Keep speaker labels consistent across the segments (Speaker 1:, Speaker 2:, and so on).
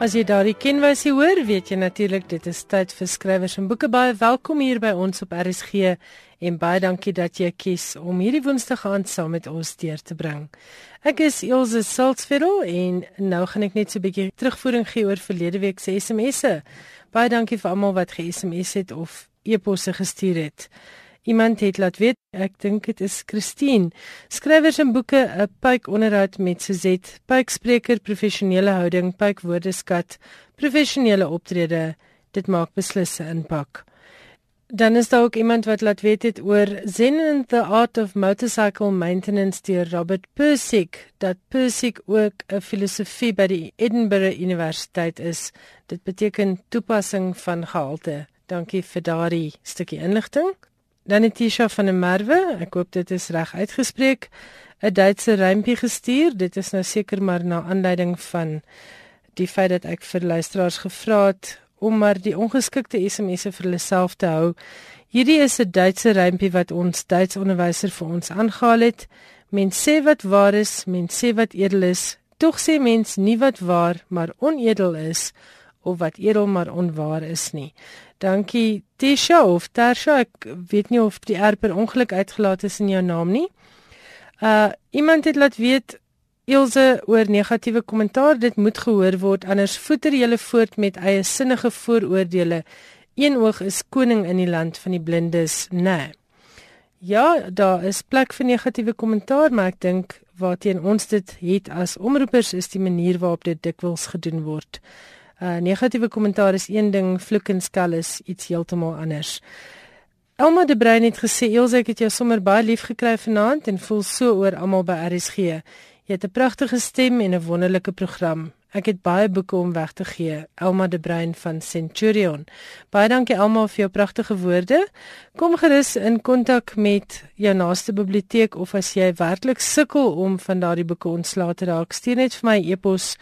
Speaker 1: As jy daardie kenwysie hoor, weet jy natuurlik dit is tyd vir skrywers en boeke baie welkom hier by ons op RSG en baie dankie dat jy kies om hierdie woensdag aand saam met ons deur te bring. Ek is Elsje Salzveld en nou gaan ek net so 'n bietjie terugvoering gee oor verlede week se SMS'e. Baie dankie vir almal wat ge-SMS het of e-posse gestuur het. Iemand het laat weet, ek dink dit is Christine. Skrywers en boeke, 'n pyk onderhoud met Suzet, pykspreker, professionele houding, pyk woordeskat, professionele optrede. Dit maak beslis 'n impak. Dan is daar ook iemand wat laat weet het oor Zen and the Art of Motorcycle Maintenance deur Robert Persick dat Persick ook 'n filosofie by die Edinburgh Universiteit is. Dit beteken toepassing van gehalte. Dankie vir daardie stukkie inligting. Dan het Tisha van der Merwe, ek hoop dit is reg uitgespreek, 'n Duitse rympie gestuur. Dit is nou seker maar na aanleiding van die feit dat ek vir luisteraars gevra het om maar die ongeskikte SMS'e vir hulle self te hou. Hierdie is 'n Duitse rympie wat ons Duits onderwyser vir ons aangehaal het. Mens sê wat waar is, mens sê wat edel is, tog sê mens nie wat waar maar onedel is of wat edel maar onwaar is nie. Dankie Tisha of Tarsha, ek weet nie of die R per ongeluk uitgelaat is in jou naam nie. Uh iemand het laat weet Ilse oor negatiewe kommentaar, dit moet gehoor word anders voeter jy voort met eie sinnige vooroordeele. Een oog is koning in die land van die blindes, nee. Ja, daar is plek vir negatiewe kommentaar, maar ek dink waarteen ons dit het as omroepers is die manier waarop dit dikwels gedoen word. Uh negatiewe kommentaar is een ding, vloek en skel is iets heeltemal anders. Elma de Bruin het gesê Elsje ek het jou sommer baie lief gekry vanaand en voel so oor almal by RSG. Jy het 'n pragtige stem en 'n wonderlike program. Ek het baie boeke om weg te gee. Elma de Bruin van Centurion. Baie dankie Elma vir jou pragtige woorde. Kom gerus in kontak met jou naaste biblioteek of as jy werklik sukkel om van daardie boeke ontslae te raak, stuur net vir my e-pos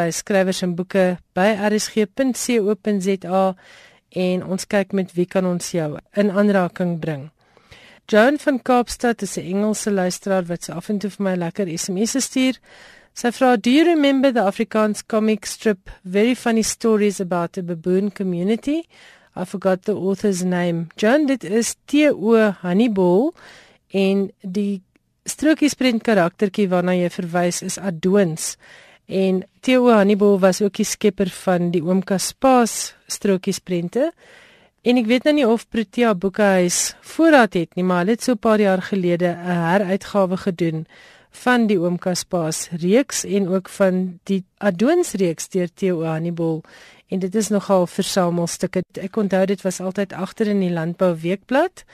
Speaker 1: by skrywers en boeke by rsg.co.za en ons kyk met wie kan ons jou in aanraking bring. Joan van Kaapstad is 'n Engelse luisteraar wat se af en toe vir my lekker SMS'e stuur. Sy vra, "Do you remember the Afrikaans comic strip Very Funny Stories about a Baboon Community?" I forgot the author's name. Joan, dit is T.O. Hannibal en die strokiesprent karaktertjie waarna jy verwys is Adoons. En Theo Hannibal was ook die skepper van die Oom Kaspaas strokiesprente. En ek weet nou nie of Protea Boekehuis voorraad het nie, maar hulle het so 'n paar jaar gelede 'n heruitgawe gedoen van die Oom Kaspaas reeks en ook van die Adoons reeks deur Theo Hannibal en dit is nogal versamelstukke. Ek onthou dit was altyd agter in die Landbou Weekblad.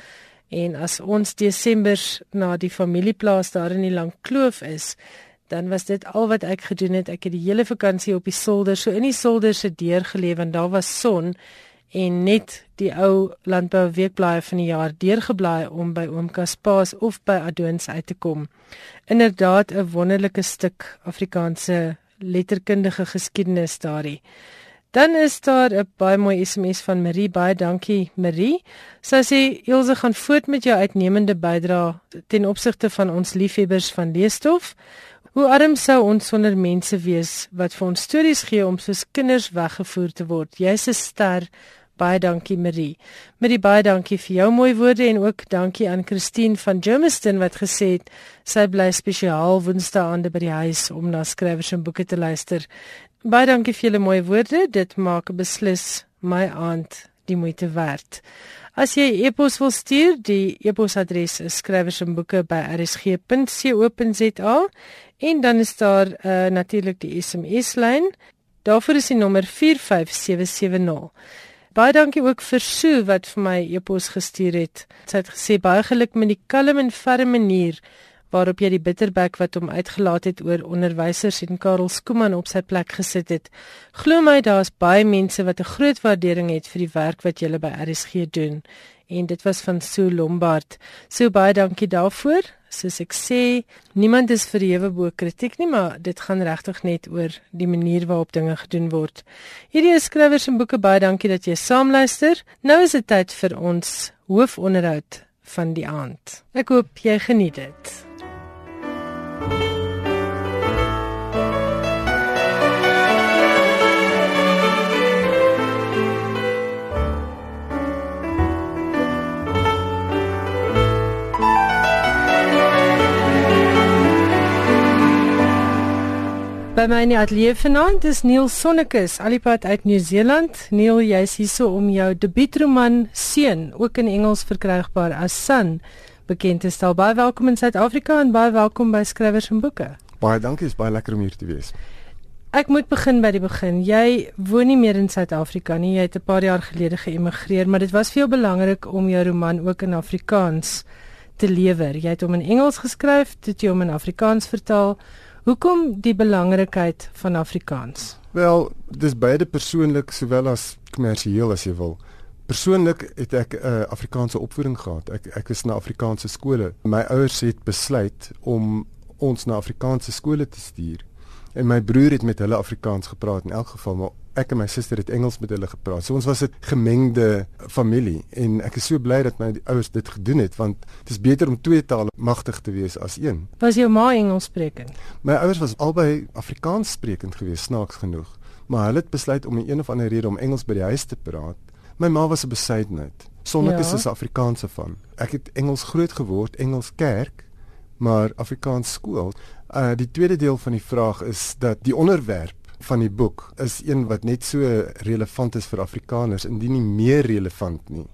Speaker 1: En as ons Desember na die familieplaas daar in die Langkloof is, dan was dit al wat ek gedoen het. Ek het die hele vakansie op die solder, so in die solder se deur geleef en daar was son en net die ou landbou weekblaaie van die jaar deurgeblaai om by oom Kaspaas of by Adoons uit te kom. Inderdaad 'n wonderlike stuk Afrikaanse letterkundige geskiedenis daardie. Dan is daar 'n baie mooi SMS van Marie. Baie dankie Marie. Sy sê Elsje gaan voort met jou uitnemende bydrae ten opsigte van ons liefhebbers van leesstof. Hoe arm sou ons sonder mense wees wat vir ons stories gee om soos kinders weggevoer te word. Jy's 'n ster. Baie dankie Marie. Marie baie dankie vir jou mooi woorde en ook dankie aan Christine van Germiston wat gesê het sy bly spesiaal woensdaande by die huis om na skrywers en boeke te luister. Baie dankie vir julle mooi woorde. Dit maak beslis my aand die moeite werd. As jy e-pos wil stuur, die e-posadres is skrywersenboeke@rsg.co.za en dan is daar uh, natuurlik die SMS lyn. Daarvoor is die nommer 45770. Baie dankie ook vir Sue wat vir my e-pos gestuur het. Sy het gesê baie geluk met die kalm en ferme manier waarop jy die bitterbek wat hom uitgelaat het oor onderwysers en Karel Skooman op sy plek gesit het. Glo my, daar's baie mense wat 'n groot waardering het vir die werk wat jy by RSG doen. En dit was van Sue Lombard. So baie dankie daarvoor. Soos ek sê, niemand is verhewe bo kritiek nie, maar dit gaan regtig net oor die manier waarop dinge gedoen word. Hierdie skrywers en boeke baie dankie dat jy saamluister. Nou is dit tyd vir ons hoofonderhoud van die aand. Ek hoop jy geniet dit. By my in die ateljee vanaand is Neil Sonnekus, alipad uit Nieu-Seeland. Neil, jy's hierso om jou debuutroman Seun, ook in Engels verkrygbaar as Son, bekend te stel. Baie welkom in Suid-Afrika en baie welkom by Skrywers en Boeke.
Speaker 2: Baie dankie, is baie lekker om hier te wees.
Speaker 1: Ek moet begin by die begin. Jy woon nie meer in Suid-Afrika nie. Jy het 'n paar jaar gelede geëmigreer, maar dit was vir jou belangrik om jou roman ook in Afrikaans te lewer. Jy het hom in Engels geskryf, dit jy hom in Afrikaans vertaal. Hoekom die belangrikheid van Afrikaans?
Speaker 2: Wel, dis beide persoonlik sowel as kommersieel as jy wil. Persoonlik het ek 'n uh, Afrikaanse opvoeding gehad. Ek ek is na Afrikaanse skole. My ouers het besluit om ons na Afrikaanse skole te stuur. En my broer het met hulle Afrikaans gepraat in elk geval, maar ek en my suster het Engels met hulle gepraat. So ons was 'n gemengde familie en ek is so bly dat my ouers dit gedoen het want dit is beter om twee tale magtig te wees as een.
Speaker 1: Was jou ma Engels sprekend?
Speaker 2: My ouers was albei Afrikaans sprekend geweest, snaaks genoeg, maar hulle het besluit om 'n een of ander rede om Engels by die huis te praat. My ma was 'n besydenheid. Sonneke ja. is 'n Afrikaanse van. Ek het Engels groot geword, Engels kerk, maar Afrikaans skool. Uh die tweede deel van die vraag is dat die onderwerp van die boek is een wat net so relevant is vir Afrikaners indien nie meer relevant nie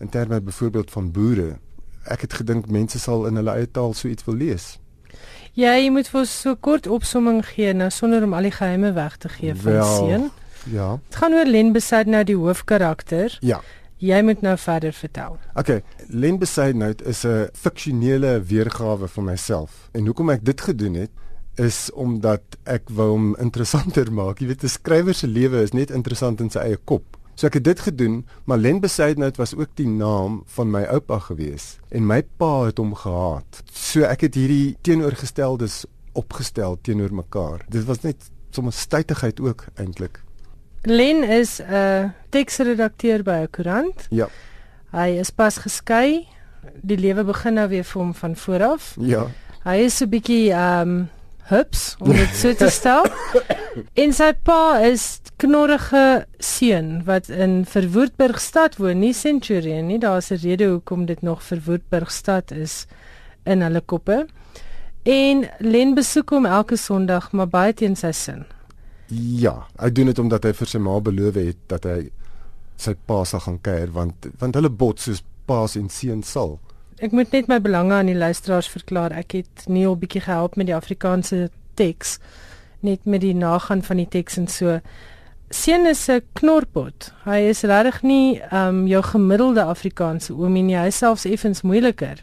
Speaker 2: in terme byvoorbeeld van boere. Ek het gedink mense sal in hulle eie taal so iets wil lees.
Speaker 1: Ja, jy moet vir so kort opsomming gee nou sonder om al die geheime weg te gee van well, seun.
Speaker 2: Ja.
Speaker 1: Dit gaan oor Len Besaid nou die hoofkarakter.
Speaker 2: Ja.
Speaker 1: Jy moet nou verder vertel.
Speaker 2: Okay, Len Besaid nou is 'n fiksionele weergawe van myself. En hoekom ek dit gedoen het, is omdat ek wou hom interessanter maak. Jy weet 'n skrywer se lewe is net interessant in sy eie kop. So ek het dit gedoen, maar Len Besaidnout was ook die naam van my oupa gewees en my pa het hom gehaat. So ek het hierdie teenoorgesteldes opgestel teenoor mekaar. Dit was net sommer stytigheid ook eintlik.
Speaker 1: Len is 'n uh, teksredakteur by 'n koerant.
Speaker 2: Ja.
Speaker 1: Hy is pas geskei. Die lewe begin nou weer vir hom van voor af.
Speaker 2: Ja.
Speaker 1: Hy is so 'n bietjie ehm um, hups om dit so te stel. en sy pa is knorrige seun wat in Verwoerdburg stad woon, nie Centurion nie. Daar's 'n rede hoekom dit nog Verwoerdburg stad is in hulle koppe. En Len besoek hom elke Sondag, maar baie teen sy sin.
Speaker 2: Ja, hy doen dit omdat hy vir sy ma beloof het dat hy sy pa sal gaan kuier want want hulle bot soos paas en seun sal
Speaker 1: ek moet net my belange aan die luisteraars verklaar. Ek het nie 'n bietjie gehelp met die Afrikaanse teks net met die nagaan van die teks en so. Seun is 'n knorpot. Hy is regtig nie um jou gemiddelde Afrikaanse oomie nie. Hy is selfs effens moeiliker.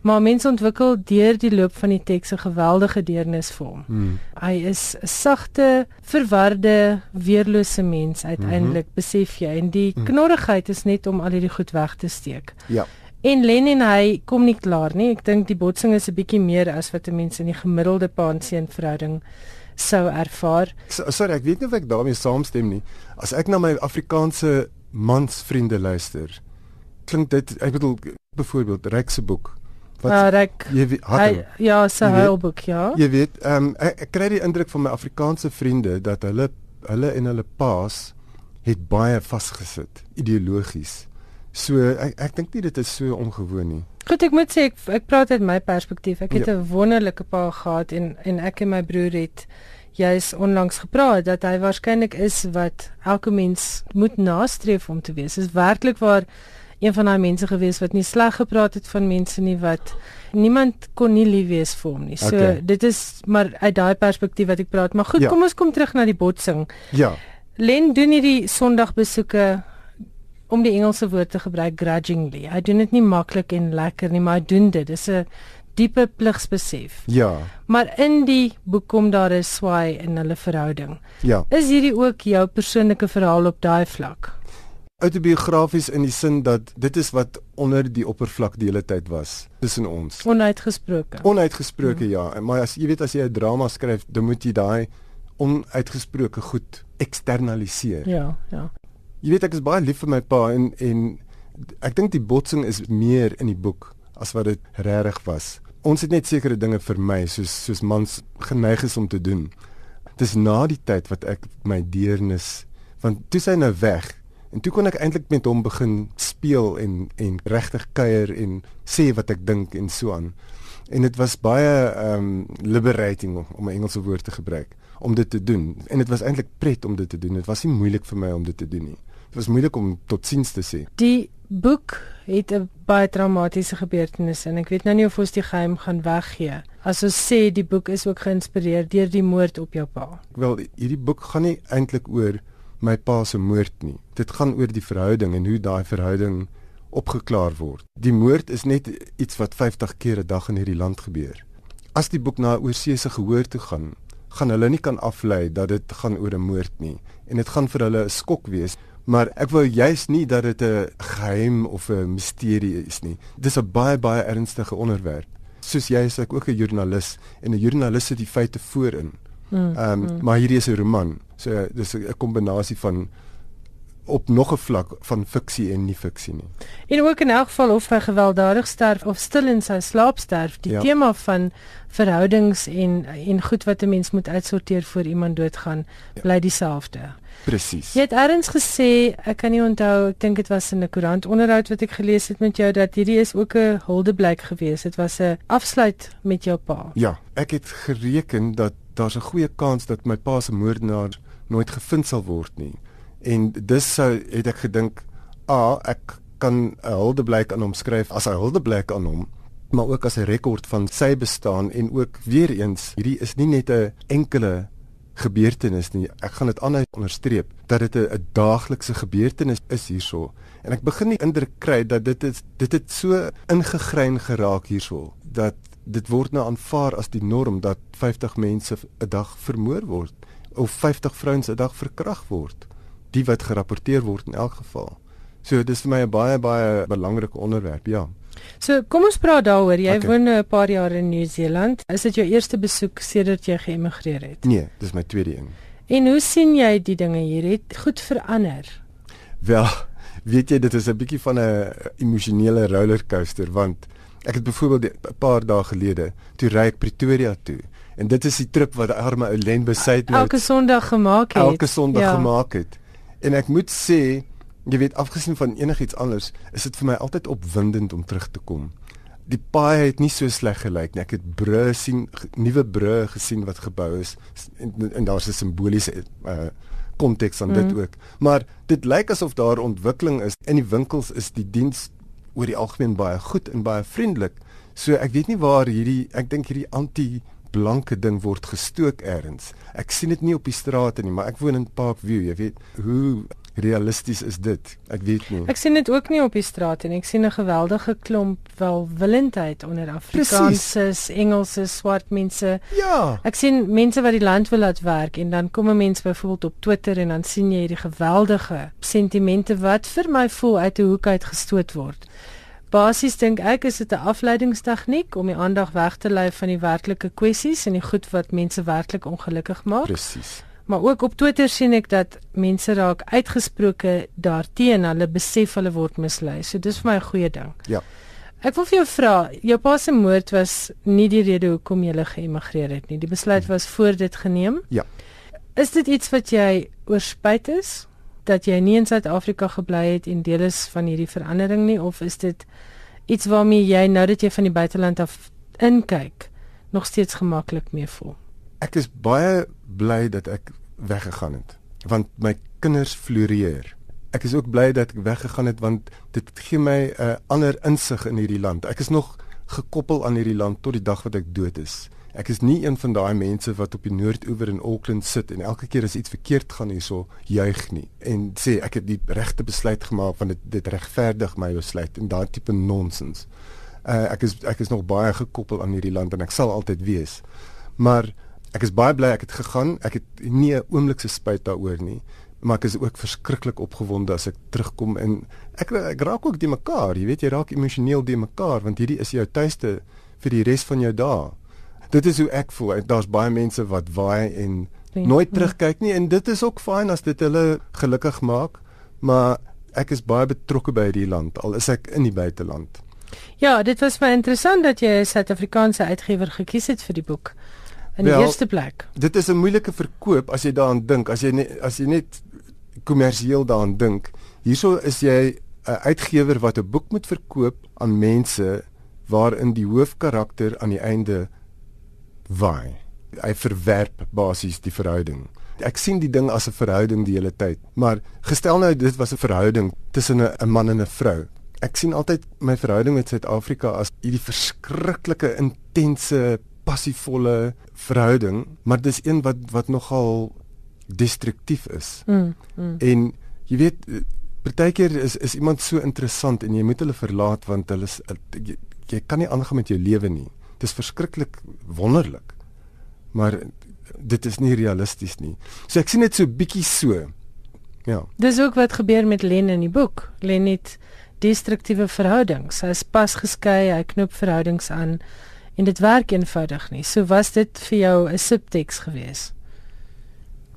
Speaker 1: Maar mense ontwikkel deur die loop van die teks 'n geweldige deernis vir hom. Hmm. Hy is 'n sagte, verwarde, weerlose mens uiteindelik, mm -hmm. besef jy. En die hmm. knorrigheid is net om al hierdie goed weg te steek.
Speaker 2: Ja.
Speaker 1: En Len en hy kom nie klaar nie. Ek dink die botsing is 'n bietjie meer as wat mense in die gemiddelde pa-seun verhouding sou ervaar.
Speaker 2: So, sorry, ek weet nie of ek daarmee saamstem nie. As ek na my Afrikaanse mansvriende luister, klink dit, ek bedoel byvoorbeeld Rex se boek.
Speaker 1: Wat uh, Rex? Jy weet, hy, ja, sy huilboek, ja.
Speaker 2: Jy weet, ehm um, ek, ek kry die indruk van my Afrikaanse vriende dat hulle hulle en hulle paas het baie vasgesit ideologies. So ek ek dink nie dit is so ongewoon nie.
Speaker 1: Goed, ek moet sê ek ek praat uit my perspektief. Ek het ja. 'n wonderlike pa gehad en en ek en my broer het juis onlangs gepraat dat hy waarskynlik is wat elke mens moet nastreef om te wees. Is werklik waar een van daai mense gewees wat nie sleg gepraat het van mense nie wat niemand kon nie lief wees vir hom nie. So okay. dit is maar uit daai perspektief wat ek praat. Maar goed, ja. kom ons kom terug na die botsing.
Speaker 2: Ja.
Speaker 1: Len doen hierdie Sondagbesoeke om die Engelse woord te gebruik grudgingly. Hy doen dit nie maklik en lekker nie, maar hy doen dit. Dis 'n diepe pligsbesef.
Speaker 2: Ja.
Speaker 1: Maar in die boek kom daar 'n swaai in hulle verhouding.
Speaker 2: Ja.
Speaker 1: Is hierdie ook jou persoonlike verhaal op daai vlak?
Speaker 2: Autobiografies in die sin dat dit is wat onder die oppervlak die hele tyd was tussen ons.
Speaker 1: Onuitgesproke.
Speaker 2: Onuitgesproke hmm. ja, maar as jy weet as jy 'n drama skryf, dan moet jy daai onuitgesproke goed eksternaliseer.
Speaker 1: Ja, ja.
Speaker 2: Jy weet ek is baie lief vir my pa en en ek dink die botsing is meer in die boek as wat dit regtig was. Ons het net sekere dinge vir my soos soos mans geneig is om te doen. Dis na die tyd wat ek my deernis want toe sy nou weg en toe kon ek eintlik met hom begin speel en en regtig kuier en sê wat ek dink en so aan. En dit was baie um liberating om 'n Engelse woord te gebruik om dit te doen en dit was eintlik pret om dit te doen. Dit was nie moeilik vir my om dit te doen nie. Was moeilik om totsiens te sê.
Speaker 1: Die boek het 'n baie traumatiese gebeurtenis en ek weet nou nie of ons die geheim gaan weggee. As ons sê die boek is ook geïnspireer deur die moord op jou pa.
Speaker 2: Wel, hierdie boek gaan nie eintlik oor my pa se moord nie. Dit gaan oor die verhouding en hoe daai verhouding opgeklaar word. Die moord is net iets wat 50 keer 'n dag in hierdie land gebeur. As die boek na 'n oorseese gehoor toe gaan, gaan hulle nie kan aflei dat dit gaan oor 'n moord nie en dit gaan vir hulle 'n skok wees. Maar ek wou juis nie dat dit 'n geheim of 'n misterie is nie. Dis 'n baie baie ernstige onderwerp. Soos jy is ek ook 'n joernalis en 'n joernalis sit die feite voorin. Hmm, ehm um, mm. maar hierdie is 'n roman. So dis 'n kombinasie van op nog 'n vlak van fiksie en nie fiksie nie.
Speaker 1: En ook in elk geval of hy gewelddadig sterf of stil in sy slaap sterf, die ja. tema van verhoudings en en goed wat 'n mens moet uitsorteer voor iemand doodgaan, ja. bly dieselfde.
Speaker 2: Presies.
Speaker 1: Jy het eers gesê, ek kan nie onthou, ek dink dit was in 'n koerant onderhoud wat ek gelees het met jou dat hierdie is ook 'n huldeblyk geweest. Dit was 'n afsluit met jou pa.
Speaker 2: Ja, ek het gereken dat daar's 'n goeie kans dat my pa se moordenaar nooit gevind sal word nie. En dis sou het ek gedink, a ek kan 'n huldeblyk aan hom skryf as 'n huldeblyk aan hom, maar ook as 'n rekord van sy bestaan en ook weer eens, hierdie is nie net 'n enkele gebeurtenis nie. Ek gaan dit aanhou onderstreep dat dit 'n daaglikse gebeurtenis is hierso. En ek begin nie indruk kry dat dit is dit het so ingegrein geraak hierso dat dit word nou aanvaar as die norm dat 50 mense 'n dag vermoor word of 50 vrouens 'n dag verkragt word die wat gerapporteer word in elk geval. So dis vir my 'n baie baie belangrike onderwerp, ja.
Speaker 1: So kom ons praat daaroor. Jy okay. woon nou 'n paar jaar in Nieu-Seeland. Is dit jou eerste besoek sedert jy geëmigreer het?
Speaker 2: Nee, dis my tweede een.
Speaker 1: En hoe sien jy die dinge hier? Het goed verander?
Speaker 2: Wel, weet jy dit is 'n bietjie van 'n emosionele rollercoaster want ek het byvoorbeeld 'n paar dae gelede toe ry ek Pretoria toe en dit is die trip wat arme ou Len besit
Speaker 1: nou elke Sondag gemaak het.
Speaker 2: Elke Sondag ja. gemaak het. En ek moet sê, jy weet afgesien van enigiets anders, is dit vir my altyd opwindend om terug te kom. Die paai het nie so sleg gelyk nie. Ek het brûe sien, nuwe brûe gesien wat gebou is en, en daar's 'n simboliese uh konteks aan mm. dit ook. Maar dit lyk asof daar ontwikkeling is. In die winkels is die diens oor die algemeen baie goed en baie vriendelik. So ek weet nie waar hierdie ek dink hierdie anti blanke ding word gestook elders. Ek sien dit nie op die strate nie, maar ek woon in Parkview, jy weet, hoe realisties is dit? Ek weet nie.
Speaker 1: Ek sien dit ook nie op die strate nie. Ek sien 'n geweldige klomp welwillendheid onder Afrikaners, Engelse, swart mense.
Speaker 2: Ja.
Speaker 1: Ek sien mense wat die land wil laat werk en dan kom 'n mens byvoorbeeld op Twitter en dan sien jy hierdie geweldige sentimente wat vir my voel uit 'n hoek uit gestoot word. Basies dink ek is dit 'n afleidingstegniek om die aandag weg te lei van die werklike kwessies en die goed wat mense werklik ongelukkig maak.
Speaker 2: Presies.
Speaker 1: Maar ook op Twitter sien ek dat mense raak uitgesproke daarteenoor, hulle besef hulle word mislei. So dis vir my 'n goeie ding.
Speaker 2: Ja.
Speaker 1: Ek wil vir jou vra, jou pa se moord was nie die rede hoekom jy geëmigreer het nie. Die besluit was voor dit geneem.
Speaker 2: Ja.
Speaker 1: Is dit iets wat jy oorspyt is? Dat jy nie in Suid-Afrika gebly het en deel is van hierdie verandering nie of is dit iets waarmee jy nou dat jy van die buiteland af inkyk nog steeds gemaklik mee voel?
Speaker 2: Ek is baie bly dat ek weggegaan het want my kinders floreer. Ek is ook bly dat ek weggegaan het want dit gee my 'n uh, ander insig in hierdie land. Ek is nog gekoppel aan hierdie land tot die dag wat ek dood is. Ek is nie een van daai mense wat op die noordoewer in Auckland sit en elke keer as iets verkeerd gaan hierso juig nie en sê ek het die regte besluit gemaak want dit dit regverdig my besluit en daai tipe nonsens. Uh, ek is ek is nog baie gekoppel aan hierdie land en ek sal altyd wees. Maar ek is baie bly ek het gegaan. Ek het nie 'n oomblik se spyt daaroor nie. Maar ek is ook verskriklik opgewonde as ek terugkom en ek ek raak ook die mekaar, jy weet jy raak emosioneel die mekaar want hierdie is jou tuiste vir die res van jou dae dit is hoe ek voel. Daar's baie mense wat waai en nee, nooit terugkyk nie en dit is ook fyn as dit hulle gelukkig maak, maar ek is baie betrokke by hierdie land al is ek in die buiteland.
Speaker 1: Ja, dit was baie interessant dat jy 'n Suid-Afrikaanse uitgewer gekies het vir die boek. In die Wel, eerste plek.
Speaker 2: Dit is 'n moeilike verkoop as jy daaraan dink, as jy net as jy net kommersieel daaraan dink. Hierso is jy 'n uitgewer wat 'n boek moet verkoop aan mense waarin die hoofkarakter aan die einde waai. hy verwerp basies die verhouding. Ek sien die ding as 'n verhouding die hele tyd, maar gestel nou dit was 'n verhouding tussen 'n man en 'n vrou. Ek sien altyd my verhouding met Suid-Afrika as hierdie verskriklike intense passievolle verhouding, maar dis een wat wat nogal destruktief is. Mm, mm. En jy weet partykeer is is iemand so interessant en jy moet hulle verlaat want hulle is jy, jy kan nie aangaan met jou lewe nie. Dit is verskriklik wonderlik. Maar dit is nie realisties nie. So ek sien dit so bietjie so. Ja.
Speaker 1: Dis ook wat gebeur met Len in die boek. Len het destruktiewe verhoudings. Hy is pas geskei, hy knoop verhoudings aan en dit werk eenvoudig nie. So was dit vir jou 'n subteks geweest.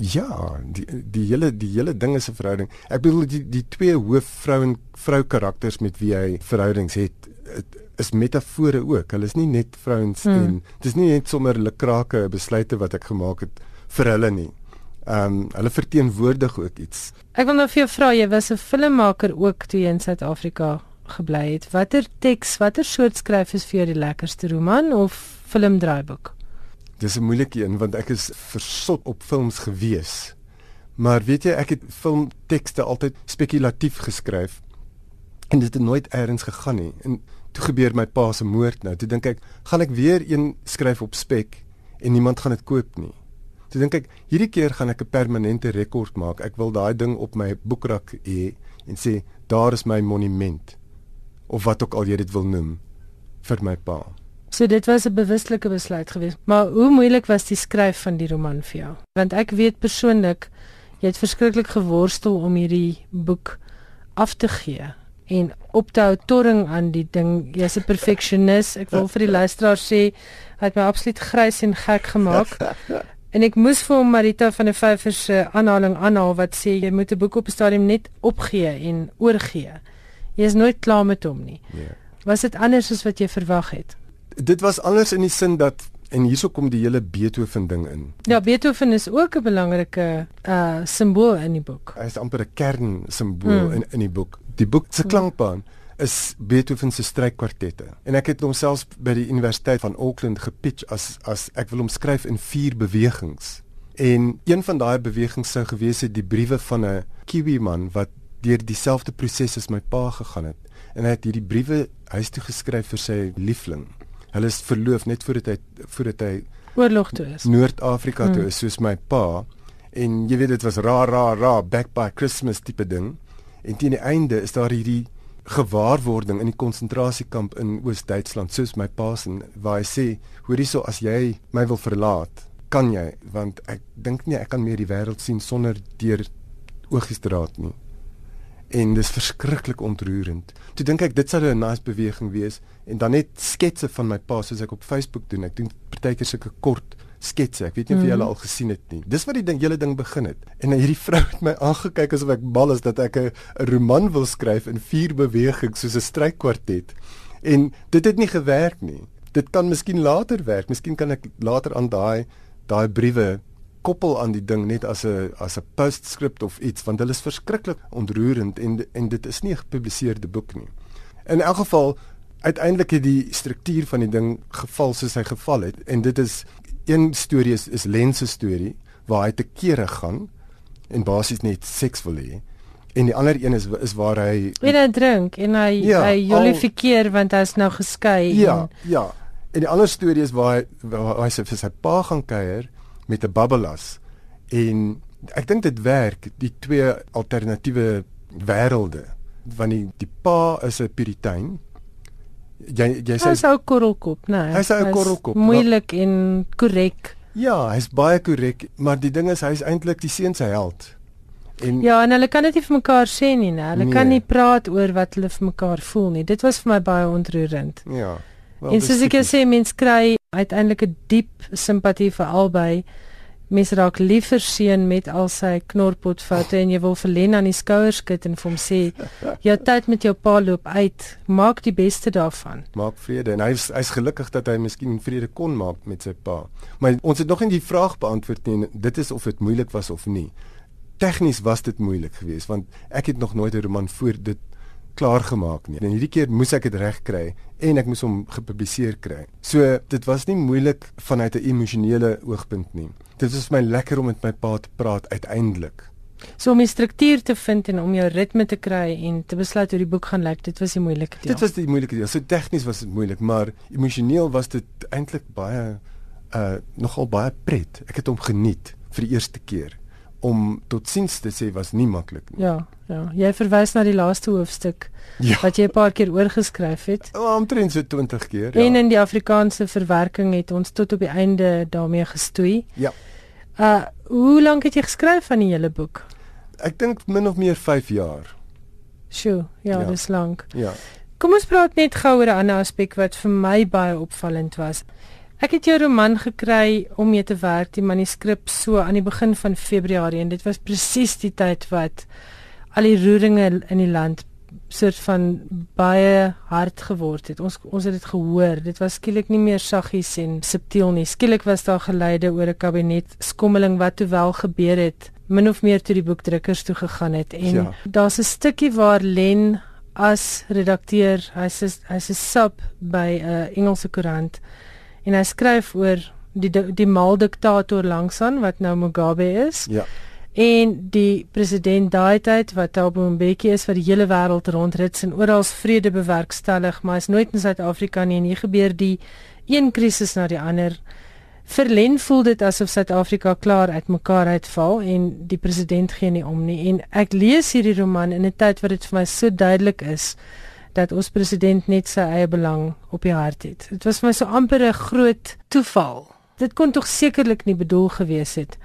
Speaker 2: Ja, die die hele die hele ding is 'n verhouding. Ek bedoel die die twee hoofvrou en vrou karakters met wie hy verhoudings het, is metafore ook. Hulle is nie net vrouens hmm. en dis nie net sommer hulle krake besluite wat ek gemaak het vir hulle nie. Ehm um, hulle verteenwoordig ook iets.
Speaker 1: Ek wil nou vir jou vra, jy was 'n filmmaker ook toe jy in Suid-Afrika gebly het. Watter teks, watter soort skryf is vir jou die lekkerste roman of filmdraaiboek?
Speaker 2: Dis 'n moeilike een want ek is versot op films gewees. Maar weet jy, ek het filmtekste altyd spekulatief geskryf en dit het nooit eers gegaan nie. En toe gebeur my pa se moord nou. Toe dink ek, gaan ek weer een skryf op spek en niemand gaan dit koop nie. Toe dink ek, hierdie keer gaan ek 'n permanente rekord maak. Ek wil daai ding op my boekrak hê en sê, daar is my monument of wat ook al jy dit wil noem vir my pa.
Speaker 1: So dit was 'n bewuslike besluit geweest. Maar hoe moeilik was die skryf van die roman vir jou? Want ek weet persoonlik jy het verskriklik geworstel om hierdie boek af te gee en op te hou torring aan die ding. Jy's 'n perfeksionis. Ek wil vir die luisteraar sê hy het my absoluut grys en gek gemaak. En ek moes vir Marita van der Vyver se aanhaling aanhaal wat sê jy moet 'n boek op 'n stadium net opgee en oorgee. Jy is nooit klaar met hom nie. Nee. Was dit anders as wat jy verwag het?
Speaker 2: dit was anders in die sin dat en hierso kom die hele Beethoven ding in.
Speaker 1: Ja, Beethoven is ook 'n belangrike uh simbool in die boek.
Speaker 2: Hy is amper 'n kern simbool mm. in in die boek. Die boek se klankbaan is Beethoven se strykwartette. En ek het hom selfs by die Universiteit van Auckland gepitch as as ek wil omskryf in vier bewegings. En een van daai bewegings sou gewees het die briewe van 'n Kiwi man wat deur dieselfde proses as my pa gegaan het. En hy het hierdie briewe huis toe geskryf vir sy liefling hulle is verloof net voordat hy voordat hy
Speaker 1: oorlog toe is.
Speaker 2: Noord-Afrika toe hmm. is soos my pa en jy weet dit was ra ra ra back by Christmas tipe ding. En teen die einde is daar hierdie gewaarwording in die konsentrasiekamp in Oos-Duitsland soos my pa se waar hy sê hoor hierso as jy my wil verlaat kan jy want ek dink nie ek kan meer die wêreld sien sonder deur Oogiestraat nie en dis verskriklik ontroerend. Toe dink ek dit sou 'n nice beweging wees en dan net sketse van my pa soos ek op Facebook doen. Ek doen partykeer sulke kort sketse. Ek weet nie of jy hulle mhm. al gesien het nie. Dis wat die ding hele ding begin het. En hierdie vrou het my aangekyk asof ek mal is dat ek 'n roman wil skryf in vier bewegings soos 'n strykkwartet. En dit het nie gewerk nie. Dit kan miskien later werk. Miskien kan ek later aan daai daai briewe koppel aan die ding net as 'n as 'n postscript of iets want hulle is verskriklik ontroerend en en dit is nie 'n gepubliseerde boek nie. In elk geval uiteindelik het die struktuur van die ding geval soos hy geval het. En dit is een storie is, is Lense storie waar hy te kere gaan en basies net seks wil hê. En die ander een is is waar hy
Speaker 1: en hy drink en hy ja, hy jolifikeer al, want hy's nou geskei
Speaker 2: ja en, ja. En die ander storie is waar hy waar hy sy vir sy pa gaan kuier met 'n babbelas. En ek dink dit werk die twee alternatiewe wêrelde. Want die, die pa is 'n puritein
Speaker 1: jy jy sê hy's ou korrelkop nê nee,
Speaker 2: hy's 'n korrelkop
Speaker 1: moeilik maar, en korrek.
Speaker 2: Ja hy's baie korrek maar die ding is hy's eintlik die seun se held.
Speaker 1: En ja en hulle kan dit nie vir mekaar sê nie nê hulle nee. kan nie praat oor wat hulle vir mekaar voel nie. Dit was vir my baie ontroerend.
Speaker 2: Ja
Speaker 1: Well, en soos ek sê mens kry uiteindelik 'n diep simpatie vir albei. Mens raak lief vir seun met al sy knorpot foute en jy wil vir Len aan die skouers skud en vir hom sê jou tyd met jou pa loop uit. Maak die beste daarvan.
Speaker 2: Maak vrede en hy's hy's gelukkig dat hy miskien vrede kon maak met sy pa. Maar ons het nog nie die vraag beantwoord nie. Dit is of dit moeilik was of nie. Tegnies was dit moeilik geweest want ek het nog nooit 'n roman voor dit klaar gemaak nie. En hierdie keer moes ek dit reg kry en ek moes hom gepubliseer kry. So dit was nie moeilik vanuit 'n emosionele oogpunt nie. Dit was my lekker om met my pa te praat uiteindelik.
Speaker 1: So om 'n struktuur te vind en om jou ritme te kry en te besluit hoe die boek gaan lyk, dit was die moeilike deel.
Speaker 2: Dit was die moeilike deel. So tegnies was dit moeilik, maar emosioneel was dit eintlik baie uh nogal baie pret. Ek het hom geniet vir die eerste keer om tot siens te sê was nie maklik nie.
Speaker 1: Ja, ja. Jy verwys na die laaste hoofstuk ja. wat jy 'n paar keer oorgeskryf het.
Speaker 2: Oh, omtrent so 20 keer, ja.
Speaker 1: En in die Afrikaanse verwerking het ons tot op die einde daarmee gestoei.
Speaker 2: Ja.
Speaker 1: Uh hoe lank het jy geskryf aan die hele boek?
Speaker 2: Ek dink min of meer 5 jaar.
Speaker 1: Sjoe, ja, ja, dis lank.
Speaker 2: Ja.
Speaker 1: Kom ons praat net gou oor 'n ander aspek wat vir my baie opvallend was. Ek het jou roman gekry om mee te werk, die manuskrip so aan die begin van Februarie en dit was presies die tyd wat al die roeringe in die land soort van baie hard geword het. Ons ons het dit gehoor. Dit was skielik nie meer saggies en subtiel nie. Skielik was daar geleide oor 'n kabinet skommeling wat toe wel gebeur het, min of meer toe die boekdrukkers toe gegaan het en ja. daar's 'n stukkie waar Len as redakteur, hy's hy's 'n sub by 'n uh, Engelse koerant en hy skryf oor die die maldiktator langsaan wat nou Mugabe is.
Speaker 2: Ja.
Speaker 1: En die president daai tyd wat Thabo Mbeki is wat die hele wêreld rondrit en oral vrede bewerkstellig, maar is nooit in Suid-Afrika nie en hier gebeur die een krisis na die ander. Vir Len voel dit asof Suid-Afrika klaar uitmekaar uitval en die president gee nie om nie en ek lees hierdie roman in 'n tyd wat dit vir my so duidelik is dat ons president net sy eie belang op die hart het. Dit was vir my so amper 'n groot toeval. Dit kon tog sekerlik nie bedoel gewees het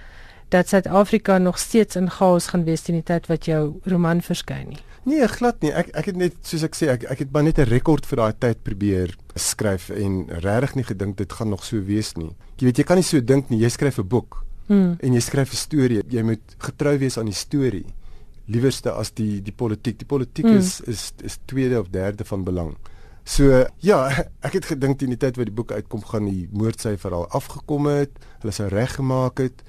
Speaker 1: dat Suid-Afrika nog steeds in chaos gaan wees teen die tyd wat jou roman verskyn nie.
Speaker 2: Nee, glad nie. Ek ek het net soos ek sê, ek ek het maar net 'n rekord vir daai tyd probeer skryf en regtig nie gedink dit gaan nog so wees nie. Jy weet jy kan nie so dink nie. Jy skryf 'n boek.
Speaker 1: Hmm.
Speaker 2: En jy skryf 'n storie. Jy moet getrou wees aan die storie liewerste as die die politiek. Die politiek mm. is is is tweede of derde van belang. So ja, ek het gedink in die tyd wat die boek uitkom gaan die moordsyfer al afgekom het, hulle sou reggemaak het,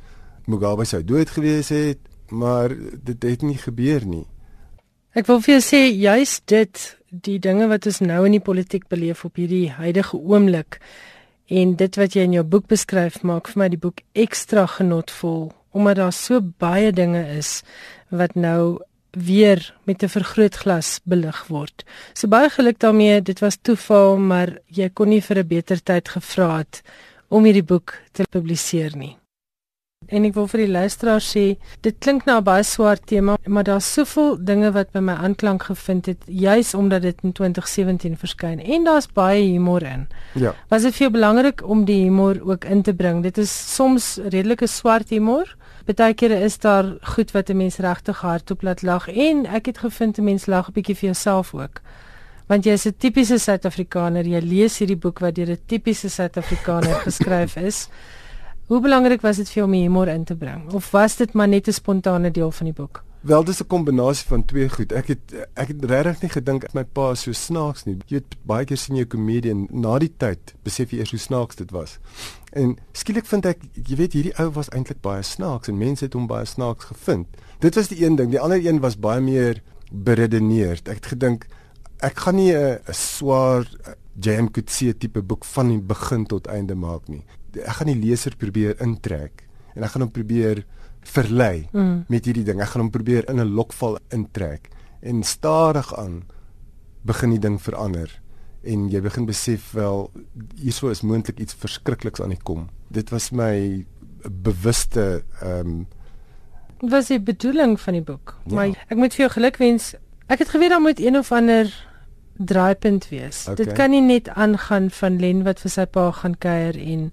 Speaker 2: Mugabe sou dood gewees het, maar dit het nie gebeur nie.
Speaker 1: Ek wil vir jou sê juist dit die dinge wat ons nou in die politiek beleef op hierdie huidige oomblik en dit wat jy in jou boek beskryf maak vir my die boek ekstra genotvol omdat daar so baie dinge is wat nou weer met 'n vergrootglas belig word. So baie geluk daarmee, dit was toeval, maar jy kon nie vir 'n beter tyd gevra het om hierdie boek te publiseer nie. En ek wil vir die luisteraar sê, dit klink nou 'n baie swaar tema, maar daar's soveel dinge wat by my aanklank gevind het, juis omdat dit in 2017 verskyn en daar's baie humor in.
Speaker 2: Ja.
Speaker 1: Was dit vir jou belangrik om die humor ook in te bring? Dit is soms redelike swart humor, Partykeer is daar goed wat 'n mens regtig hardop laat lag en ek het gevind 'n mens lag 'n bietjie vir jouself ook. Want jy is 'n tipiese Suid-Afrikaner. Jy lees hierdie boek wat deur 'n tipiese Suid-Afrikaner geskryf is. Hoe belangrik was dit vir jou om humor in te bring of was dit maar net 'n spontane deel van die boek?
Speaker 2: Wel, dis 'n kombinasie van twee goed. Ek het ek het regtig nie gedink my pa is so snaaks nie. Jy weet baie keer sien jy 'n komedie na die tyd besef jy eers hoe snaaks dit was. En skielik vind ek jy weet hierdie ou was eintlik baie snaaks en mense het hom baie snaaks gevind. Dit was die een ding. Die ander een was baie meer beredeneerd. Ek het gedink ek gaan nie 'n swaar Jam Kutse tipe boek van die begin tot einde maak nie. Ek gaan die leser probeer intrek en ek gaan hom probeer verlei mm. met hierdie ding. Ek gaan hom probeer in 'n lokval intrek en stadig aan begin die ding verander en jy begin besef wel hierso is moontlik iets verskrikliks aan die kom. Dit was my bewuste ehm um,
Speaker 1: was die bedoeling van die boek. Ja. Maar ek moet vir jou gelukwens. Ek het geweet daar moet een of ander draaipunt wees. Okay. Dit kan nie net aangaan van Len wat vir sy pa gaan kuier en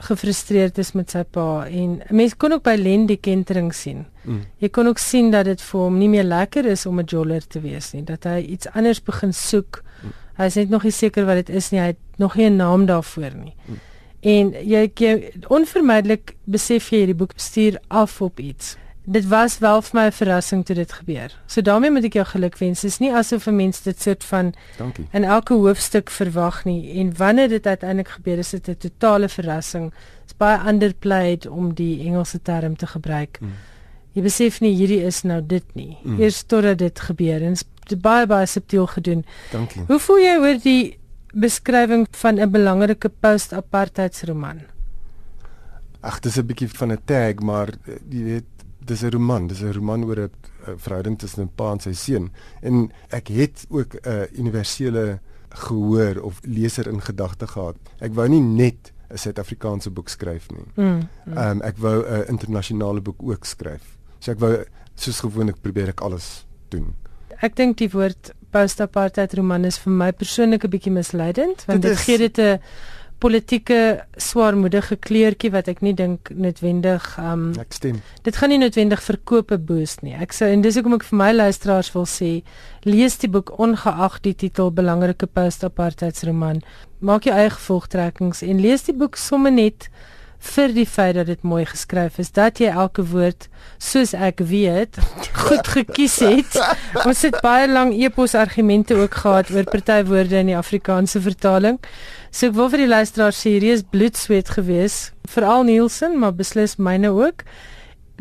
Speaker 1: gefrustreerd is met sy pa en mense kon ook by Len die kentering sien. Mm. Jy kon ook sien dat dit vir hom nie meer lekker is om 'n joller te wees nie, dat hy iets anders begin soek. Mm. Hy is net nog nie seker wat dit is nie. Hy het nog nie 'n naam daarvoor nie. Mm. En jy, jy onvermydelik besef jy hierdie boek bestuur af op iets dit was wel vir my 'n verrassing toe dit gebeur. So daarmee moet ek jou gelukwens. Dit is nie asof 'n mens dit soort van
Speaker 2: Dankie.
Speaker 1: in elke hoofstuk verwag nie en wanneer dit uiteindelik gebeur is dit 'n totale verrassing. Dit's baie underplayed om die Engelse term te gebruik. Mm. Jy besef nie hierdie is nou dit nie. Mm. Eers totdat dit gebeur en baie baie subtiel gedoen.
Speaker 2: Dankie.
Speaker 1: Hoe voel jy oor die beskrywing van 'n belangrike post-apartheidsroman?
Speaker 2: Ag, dis 'n bietjie van 'n tag, maar eh, jy weet, dis 'n roman, dis 'n roman oor 'n verhouding tussen 'n pa en sy seun. En ek het ook 'n uh, universele gehoor of leser in gedagte gehad. Ek wou nie net 'n Suid-Afrikaanse boek skryf nie. Ehm mm, mm. um, ek wou 'n internasionale boek ook skryf. So ek wou soos gewoonlik probeer ek alles doen.
Speaker 1: Ek dink die woord post-apartheid roman is vir my persoonlik 'n bietjie misleidend want dit, dit gee dit 'n politieke swaarmoedige kleurtjie wat ek nie dink noodwendig um
Speaker 2: ek stem.
Speaker 1: Dit gaan nie noodwendig verkope boost nie. Ek sê en dis hoekom ek vir my luisteraars wil sê lees die boek ongeag die titel belangrike post-apartheidsroman. Maak jou eie gevolgtrekkings en lees die boek sommer net vir die feit dat dit mooi geskryf is dat jy elke woord soos ek weet goed gekies het. Ons het baie lang epos argumente ook gehad oor party woorde in die Afrikaanse vertaling. So ek wil vir die luisteraars sê hierdie is bloedsweet gewees, veral Nielsen, maar beslis myne ook.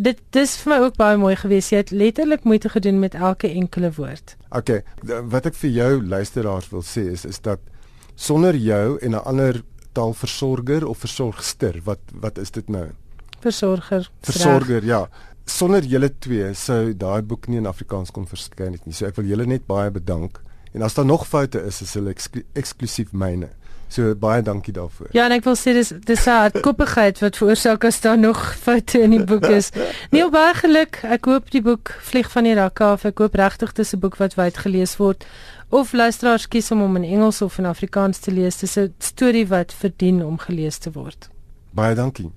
Speaker 1: Dit dis vir my ook baie mooi gewees. Jy het letterlik moeite gedoen met elke enkele woord.
Speaker 2: Okay, wat ek vir jou luisteraars wil sê is is dat sonder jou en 'n ander taalversorger of versorgster? Wat wat is dit nou?
Speaker 1: Versorger.
Speaker 2: Versorger, ja. Sonder julle twee sou daai boek nie in Afrikaans kon verskyn het nie. So ek wil julle net baie bedank. En as daar nog foute is, is hulle eksklu eksklusief myne. So baie dankie daarvoor.
Speaker 1: Ja, en ek wil sê dis dis hardkoppigheid wat veroorsaak as daar nog foute in die boek is. Nee, baie geluk. Ek hoop die boek vlieg van die rak af. Ek hoop regtig dis 'n boek wat wyd gelees word of luisteraars kies om hom in Engels of in Afrikaans te lees. Dis 'n storie wat verdien om gelees te word.
Speaker 2: Baie dankie.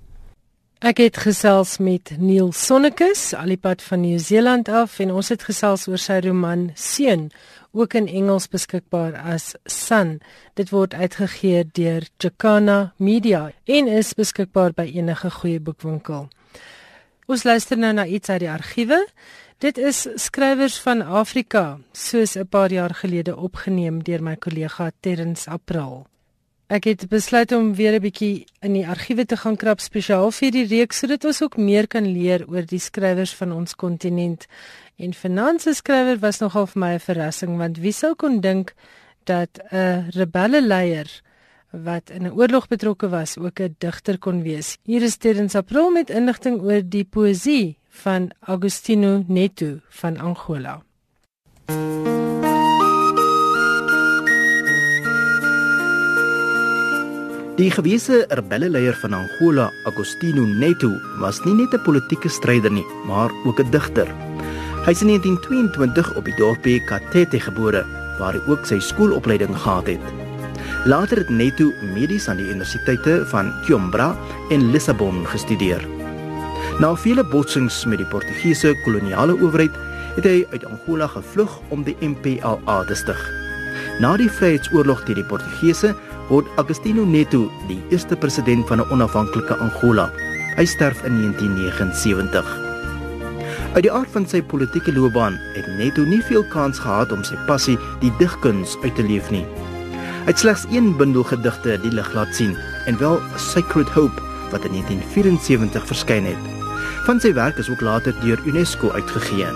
Speaker 1: Ek het gesels met Neil Sonnekus, alipad van Nieu-Seeland af en ons het gesels oor sy roman Seun ook in Engels beskikbaar as Sun. Dit word uitgegee deur Jacana Media en is beskikbaar by enige goeie boekwinkel. Ons luister nou na iets uit die argiewe. Dit is skrywers van Afrika, soos 'n paar jaar gelede opgeneem deur my kollega Terrence April. Ek het besluit om weer 'n bietjie in die argiewe te gaan krap spesiaal vir die reeks sodat ons ook meer kan leer oor die skrywers van ons kontinent. En finansie skrywer was nogal vir my 'n verrassing want wie sou kon dink dat 'n rebelle leier wat in 'n oorlog betrokke was ook 'n digter kon wees. Hier is Terrence April met inligting oor die poësie van Agostino Neto van Angola.
Speaker 3: Die gewese rebelle leier van Angola, Agostino Neto, was nie net 'n politieke stryder nie, maar ook 'n digter. Hy is in 1922 op die dorpie Katete gebore waar hy ook sy skoolopleiding gehad het. Later het Neto medies aan die universiteite van Coimbra en Lissabon gestudeer. Na vele botsings met die Portugese koloniale owerheid het hy uit Angola gevlug om die MPLA te stig. Na die Vryheidsoorlog teen die Portugese word Agostinho Neto die eerste president van 'n onafhanklike Angola. Hy sterf in 1979. Uit die aard van sy politieke loopbaan het Neto nie veel kans gehad om sy passie, die digkuns, uit te leef nie. Hy het slegs een bundel gedigte die lig laat sien, en wel Sacred Hope wat in 1974 verskyn het. Van sy werk is ook later deur UNESCO uitgegee.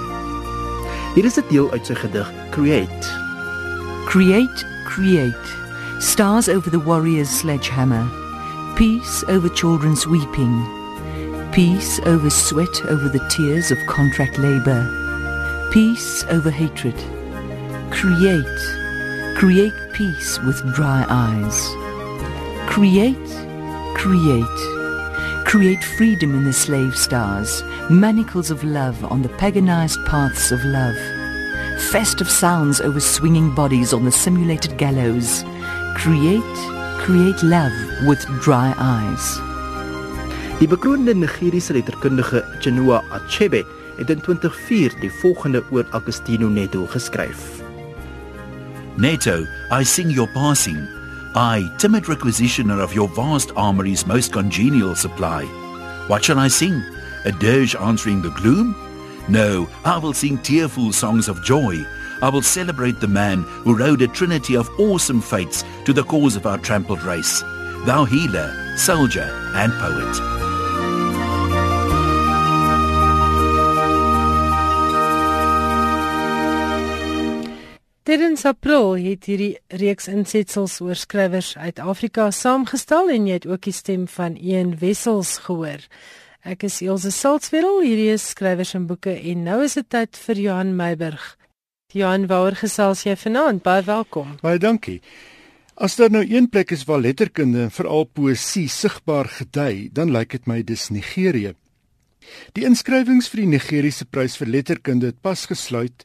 Speaker 3: Hier is 'n deel uit sy gedig Create.
Speaker 4: Create, create. Stars over the warrior's sledgehammer. Peace over children's weeping. Peace over sweat over the tears of contract labor. Peace over hatred. Create. Create peace with dry eyes. Create. Create. Create freedom in the slave stars, manacles of love on the paganized paths of love. Festive sounds over swinging bodies on the simulated gallows. Create, create love with dry eyes.
Speaker 3: Die bekroonde Nigeriese letterkundige Chinua Achebe het in 2004 die volgende oor Agostino Neto geskryf.
Speaker 5: Neto, I sing your passing. I, timid requisitioner of your vast armory's most congenial supply. What shall I sing? A dirge answering the gloom? No, I will sing tearful songs of joy. I will celebrate the man who rode a trinity of awesome fates to the cause of our trampled race. Thou healer, soldier, and poet.
Speaker 1: Tydens April het hierdie reeks insetsels oor skrywers uit Afrika saamgestel en jy het ook die stem van een Wessels gehoor. Ek is Elsje Salzwetel, hierdie is skrywers en boeke en nou is dit tyd vir Johan Meiburg. Johan, waar gesels jy vanaand? Baie welkom.
Speaker 6: Baie dankie. As daar nou een plek is waar letterkunde en veral poësie sigbaar gedei, dan lyk dit my dis Nigerië. Die inskrywings vir die Nigeriese prys vir letterkunde het pas gesluit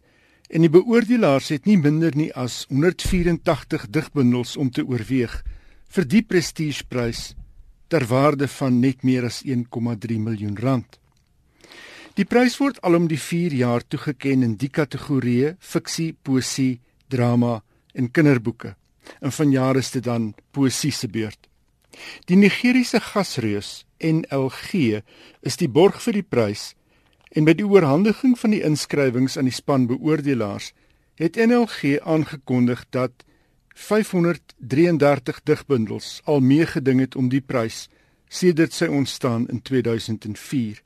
Speaker 6: en die beoordelaars het nie minder nie as 184 digbundels om te oorweeg vir die prestigeprys ter waarde van net meer as 1,3 miljoen rand. Die prys word alom die 4 jaar toegeken in die kategorieë fiksie, poesie, drama en kinderboeke. En vanjaar is dit dan poesie se beurt. Die Nigeriese gasreus NLG is die borg vir die prys en by die oorhandiging van die inskrywings aan die span beoordelaars het NLG aangekondig dat 533 digbundels al meegeding het om die prys sedert sy ontstaan in 2004.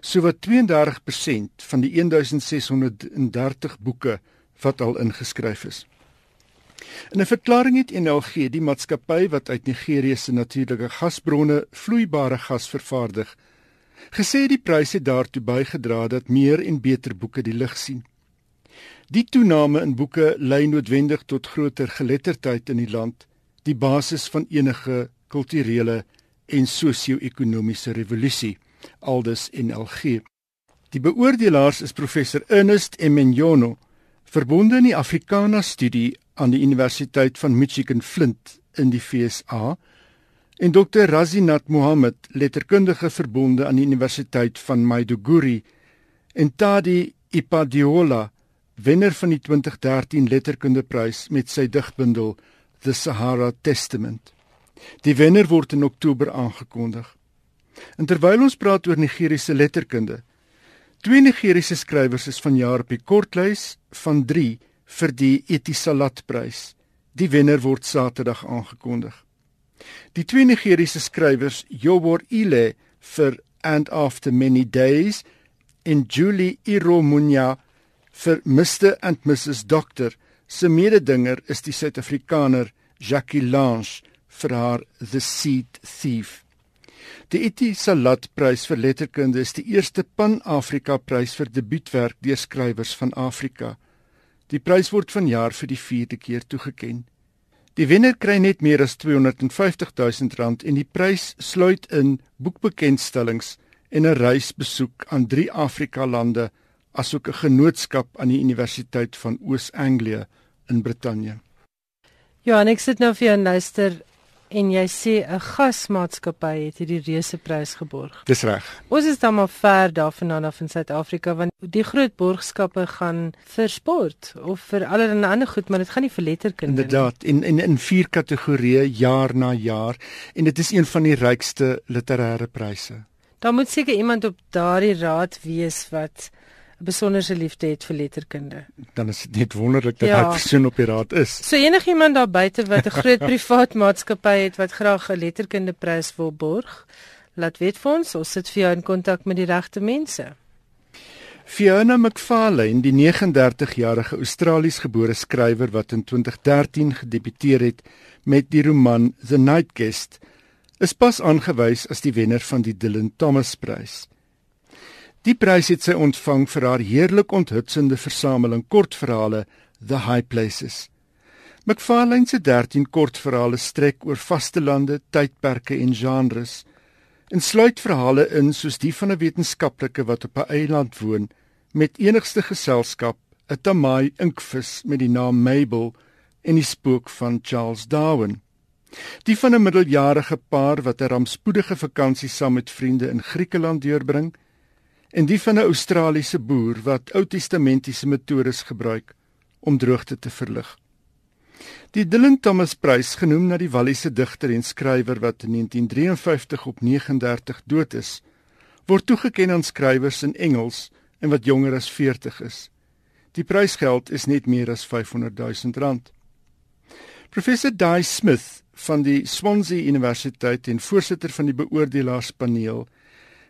Speaker 6: Sowat 32% van die 1630 boeke wat al ingeskryf is. In 'n verklaring het NLG die maatskappy wat uit Nigerië se natuurlike gasbronne vloeibare gas vervaardig, gesê die pryse daartoe bygedra dat meer en beter boeke die lig sien. Die toename in boeke lei noodwendig tot groter geletterdheid in die land, die basis van enige kulturele en sosio-ekonomiese revolusie, aldus NLG. Die beoordelaars is professor Ernest Emenyono, verbonde in die Afrikaana studie aan die Universiteit van Michigan Flint in die VSA en Dr Razinat Mohammed, letterkundige verbonde aan die Universiteit van Maiduguri en Tadi Ipadiola, wenner van die 2013 letterkundeprys met sy digbundel The Sahara Testament. Die wenner word in Oktober aangekondig. En terwyl ons praat oor Nigeriese letterkunde, twee Nigeriese skrywers is vanjaar op die kortlys van 3 vir die Etisalat-prys. Die wenner word Saterdag aangekondig. Die twee Nigeriese skrywers, Yobor Ile vir And After Many Days en Julie Iromunya vir Mr and Mrs Doctor, se mededinger is die Suid-Afrikaner Jackie Lange vir haar The Seed Thief. Die Eti Salat Prys vir letterkunde is die eerste Pan-Afrika prys vir debuutwerk deur skrywers van Afrika. Die prys word vanjaar vir die 4de keer toegekend. Die wenner kry net meer as 250 000 rand en die prys sluit in boekbekendstellings en 'n reisbesoek aan drie Afrika lande asook 'n genootskap aan die Universiteit van Oos-Anglia in Brittanje.
Speaker 1: Ja, en ek sit nou vir jou luister en jy sê 'n gasmaatskappy het hierdie reuse prys geborg.
Speaker 6: Dis reg.
Speaker 1: Ons is dan maar ver daarvandaan af in Suid-Afrika want die groot borgskappe gaan vir sport of vir allerlei ander goed, maar dit gaan nie vir letterkunde
Speaker 6: nie. Inderdaad, in in in vier kategorieë jaar na jaar en dit is een van die rykste literêre pryse.
Speaker 1: Daar moet seker iemand op daardie raad wees wat besonderse liefde het vir letterkunde.
Speaker 6: Dan is dit net wonderlik dat ja. hy persoon op die raad is.
Speaker 1: So enigiemand daar buite wat 'n groot privaat maatskappy het wat graag 'n letterkunde prys wil borg, laat weet vir ons, ons sit vir jou in kontak met die regte mense.
Speaker 6: Fiona McFarlane, die 39-jarige Australies-gebore skrywer wat in 2013 gedebuteer het met die roman The Night Guest, is pas aangewys as die wenner van die Dylan Thomas Prys. Die prys het sy ontvang vir haar heerlik onthutsende versameling kortverhale The High Places. McFarlane se 13 kortverhale strek oor vastelande, tydperke en genres en sluit verhale in soos die van 'n wetenskaplike wat op 'n eiland woon met enigste geselskap 'n tamai inkvis met die naam Mabel en die spook van Charles Darwin. Die van 'n middeljarige paar wat 'n rampspoedige vakansie saam met vriende in Griekeland deurbring en die van 'n Australiese boer wat Ou Testamentiese metodes gebruik om droogte te verlig. Die Dylan Thomas Prys, genoem na die Walliese digter en skrywer wat in 1953 op 39 dood is, word toegekend aan skrywers in Engels en wat jonger as 40 is. Die prysgeld is net meer as 500 000 rand. Professor Dai Smith van die Swansea Universiteit en voorsitter van die beoordelaarspaneel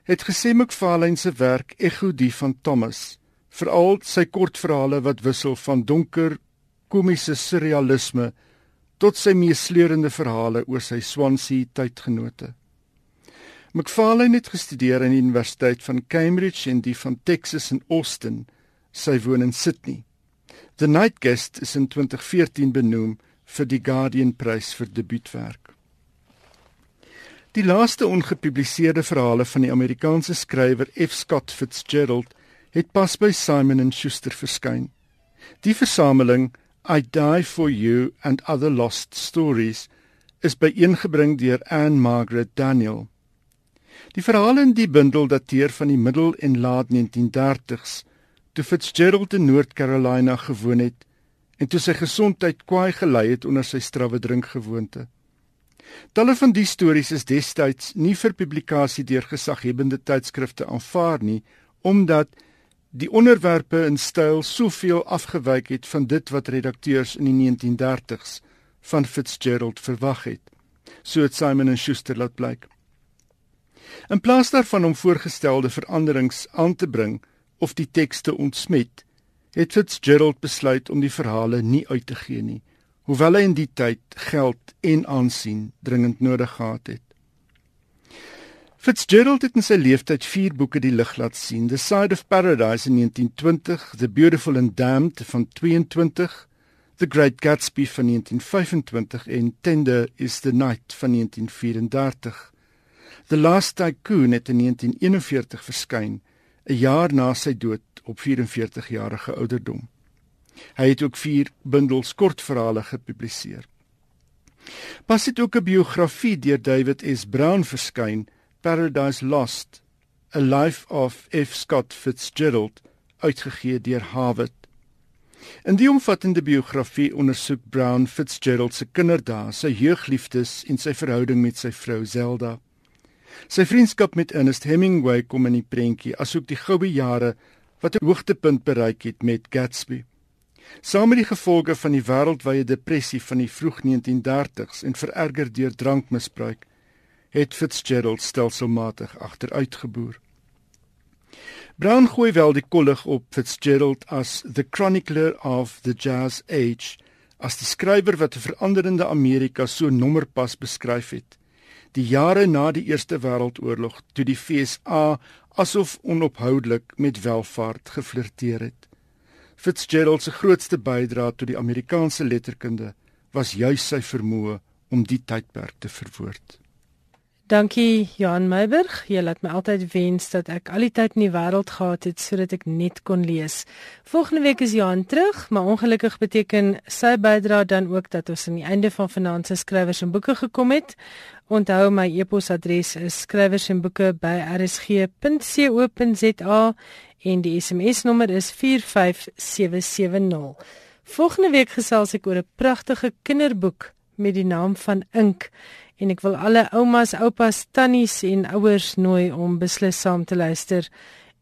Speaker 6: het gesê McFarlane se werk ekho die van Thomas, veral sy kortverhale wat wissel van donker komiese surrealisme tot sy meesleurende verhale oor sy Swansea tydgenote. McFarlane het gestudeer aan die Universiteit van Cambridge en die van Texas in Austin. Sy woon in Sydney. The Night Guest is in 2014 benoem vir die Guardian Prys vir debuutwerk. Die laaste ongepubliseerde verhale van die Amerikaanse skrywer F. Scott Fitzgerald het pas by Simon & Schuster verskyn. Die versameling I Die for You and Other Lost Stories is byeengebring deur Anne Margaret Daniel. Die verhale in die bundel dateer van die middel en laat 1930s toe Fitzgerald in Noord-Carolina gewoon het en toe sy gesondheid kwaai gelei het onder sy strawwe drinkgewoonte. Talle van die stories is destyds nie vir publikasie deur gesaghebende tydskrifte aanvaar nie omdat die onderwerpe in styl soveel afgewyk het van dit wat redakteurs in die 1930s van Fitzgerald verwag het. So het Simon & Schuster laat blyk. In plaas daarvan om voorgestelde veranderings aan te bring of die tekste ontsmet, het Fitzgerald besluit om die verhale nie uit te gee nie, hoewel hy in die tyd geld en aansien dringend nodig gehad het. Fitzgerald het in sy lewenstyd 4 boeke die lig laat sien: The Side of Paradise in 1920, The Beautiful and Damned van 22, The Great Gatsby van 1925 en Tender is the Night van 1934. The Last Tycoon het in 1941 verskyn, 'n jaar na sy dood op 44 jarige ouderdom. Hy het ook 4 bundels kortverhale gepubliseer. Pas het ook 'n biografie deur David S. Brown verskyn, Paradise Lost: A Life of F. Scott Fitzgerald, uitgegee deur Harvard. In die omvattende biografie ondersoek Brown Fitzgerald se kinderdae, sy jeugliefdes en sy verhouding met sy vrou Zelda. Sy vriendskap met Ernest Hemingway kom in die prentjie, asook die goue jare wat 'n hoogtepunt bereik het met Gatsby. Saam met die gevolge van die wêreldwye depressie van die vroeg 1930s en vererger deur drankmisbruik, het Fitzgerald stelselmatig agteruitgeboer. Brown gooi wel die kollig op Fitzgerald as the chronicler of the jazz age, as die skrywer wat 'n veranderende Amerika so nommerpas beskryf het die jare na die Eerste Wêreldoorlog toe die FSA asof onophoudelik met welvaart geflirteer het. Fitzgerald se grootste bydrae tot die Amerikaanse letterkunde was juis sy vermoë om die tydperk te verwoord.
Speaker 1: Dankie Johan Meiburg. Jy laat my altyd wens dat ek al die tyd in die wêreld gehad het sodat ek net kon lees. Volgende week is Johan terug, maar ongelukkig beteken sy bydrae dan ook dat ons aan die einde van Finansie skrywers en boeke gekom het. Onthou my e-posadres is skrywers en die SMS-nommer is 45770. Volgende week gesels ek oor 'n pragtige kinderboek met die naam van Ink en ek wil alle oumas, oupas, tannies en ouers nooi om beslis saam te luister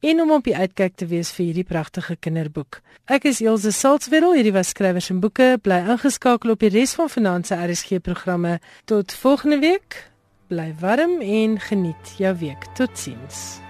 Speaker 1: en om op die uitkyk te wees vir hierdie pragtige kinderboek. Ek is Elsje Salzwetel, hierdie was skrywers en boeke. Bly ingeskakel op die res van Finanse RSG programme. Tot volgende week. Bly warm en geniet jou week. Totsiens.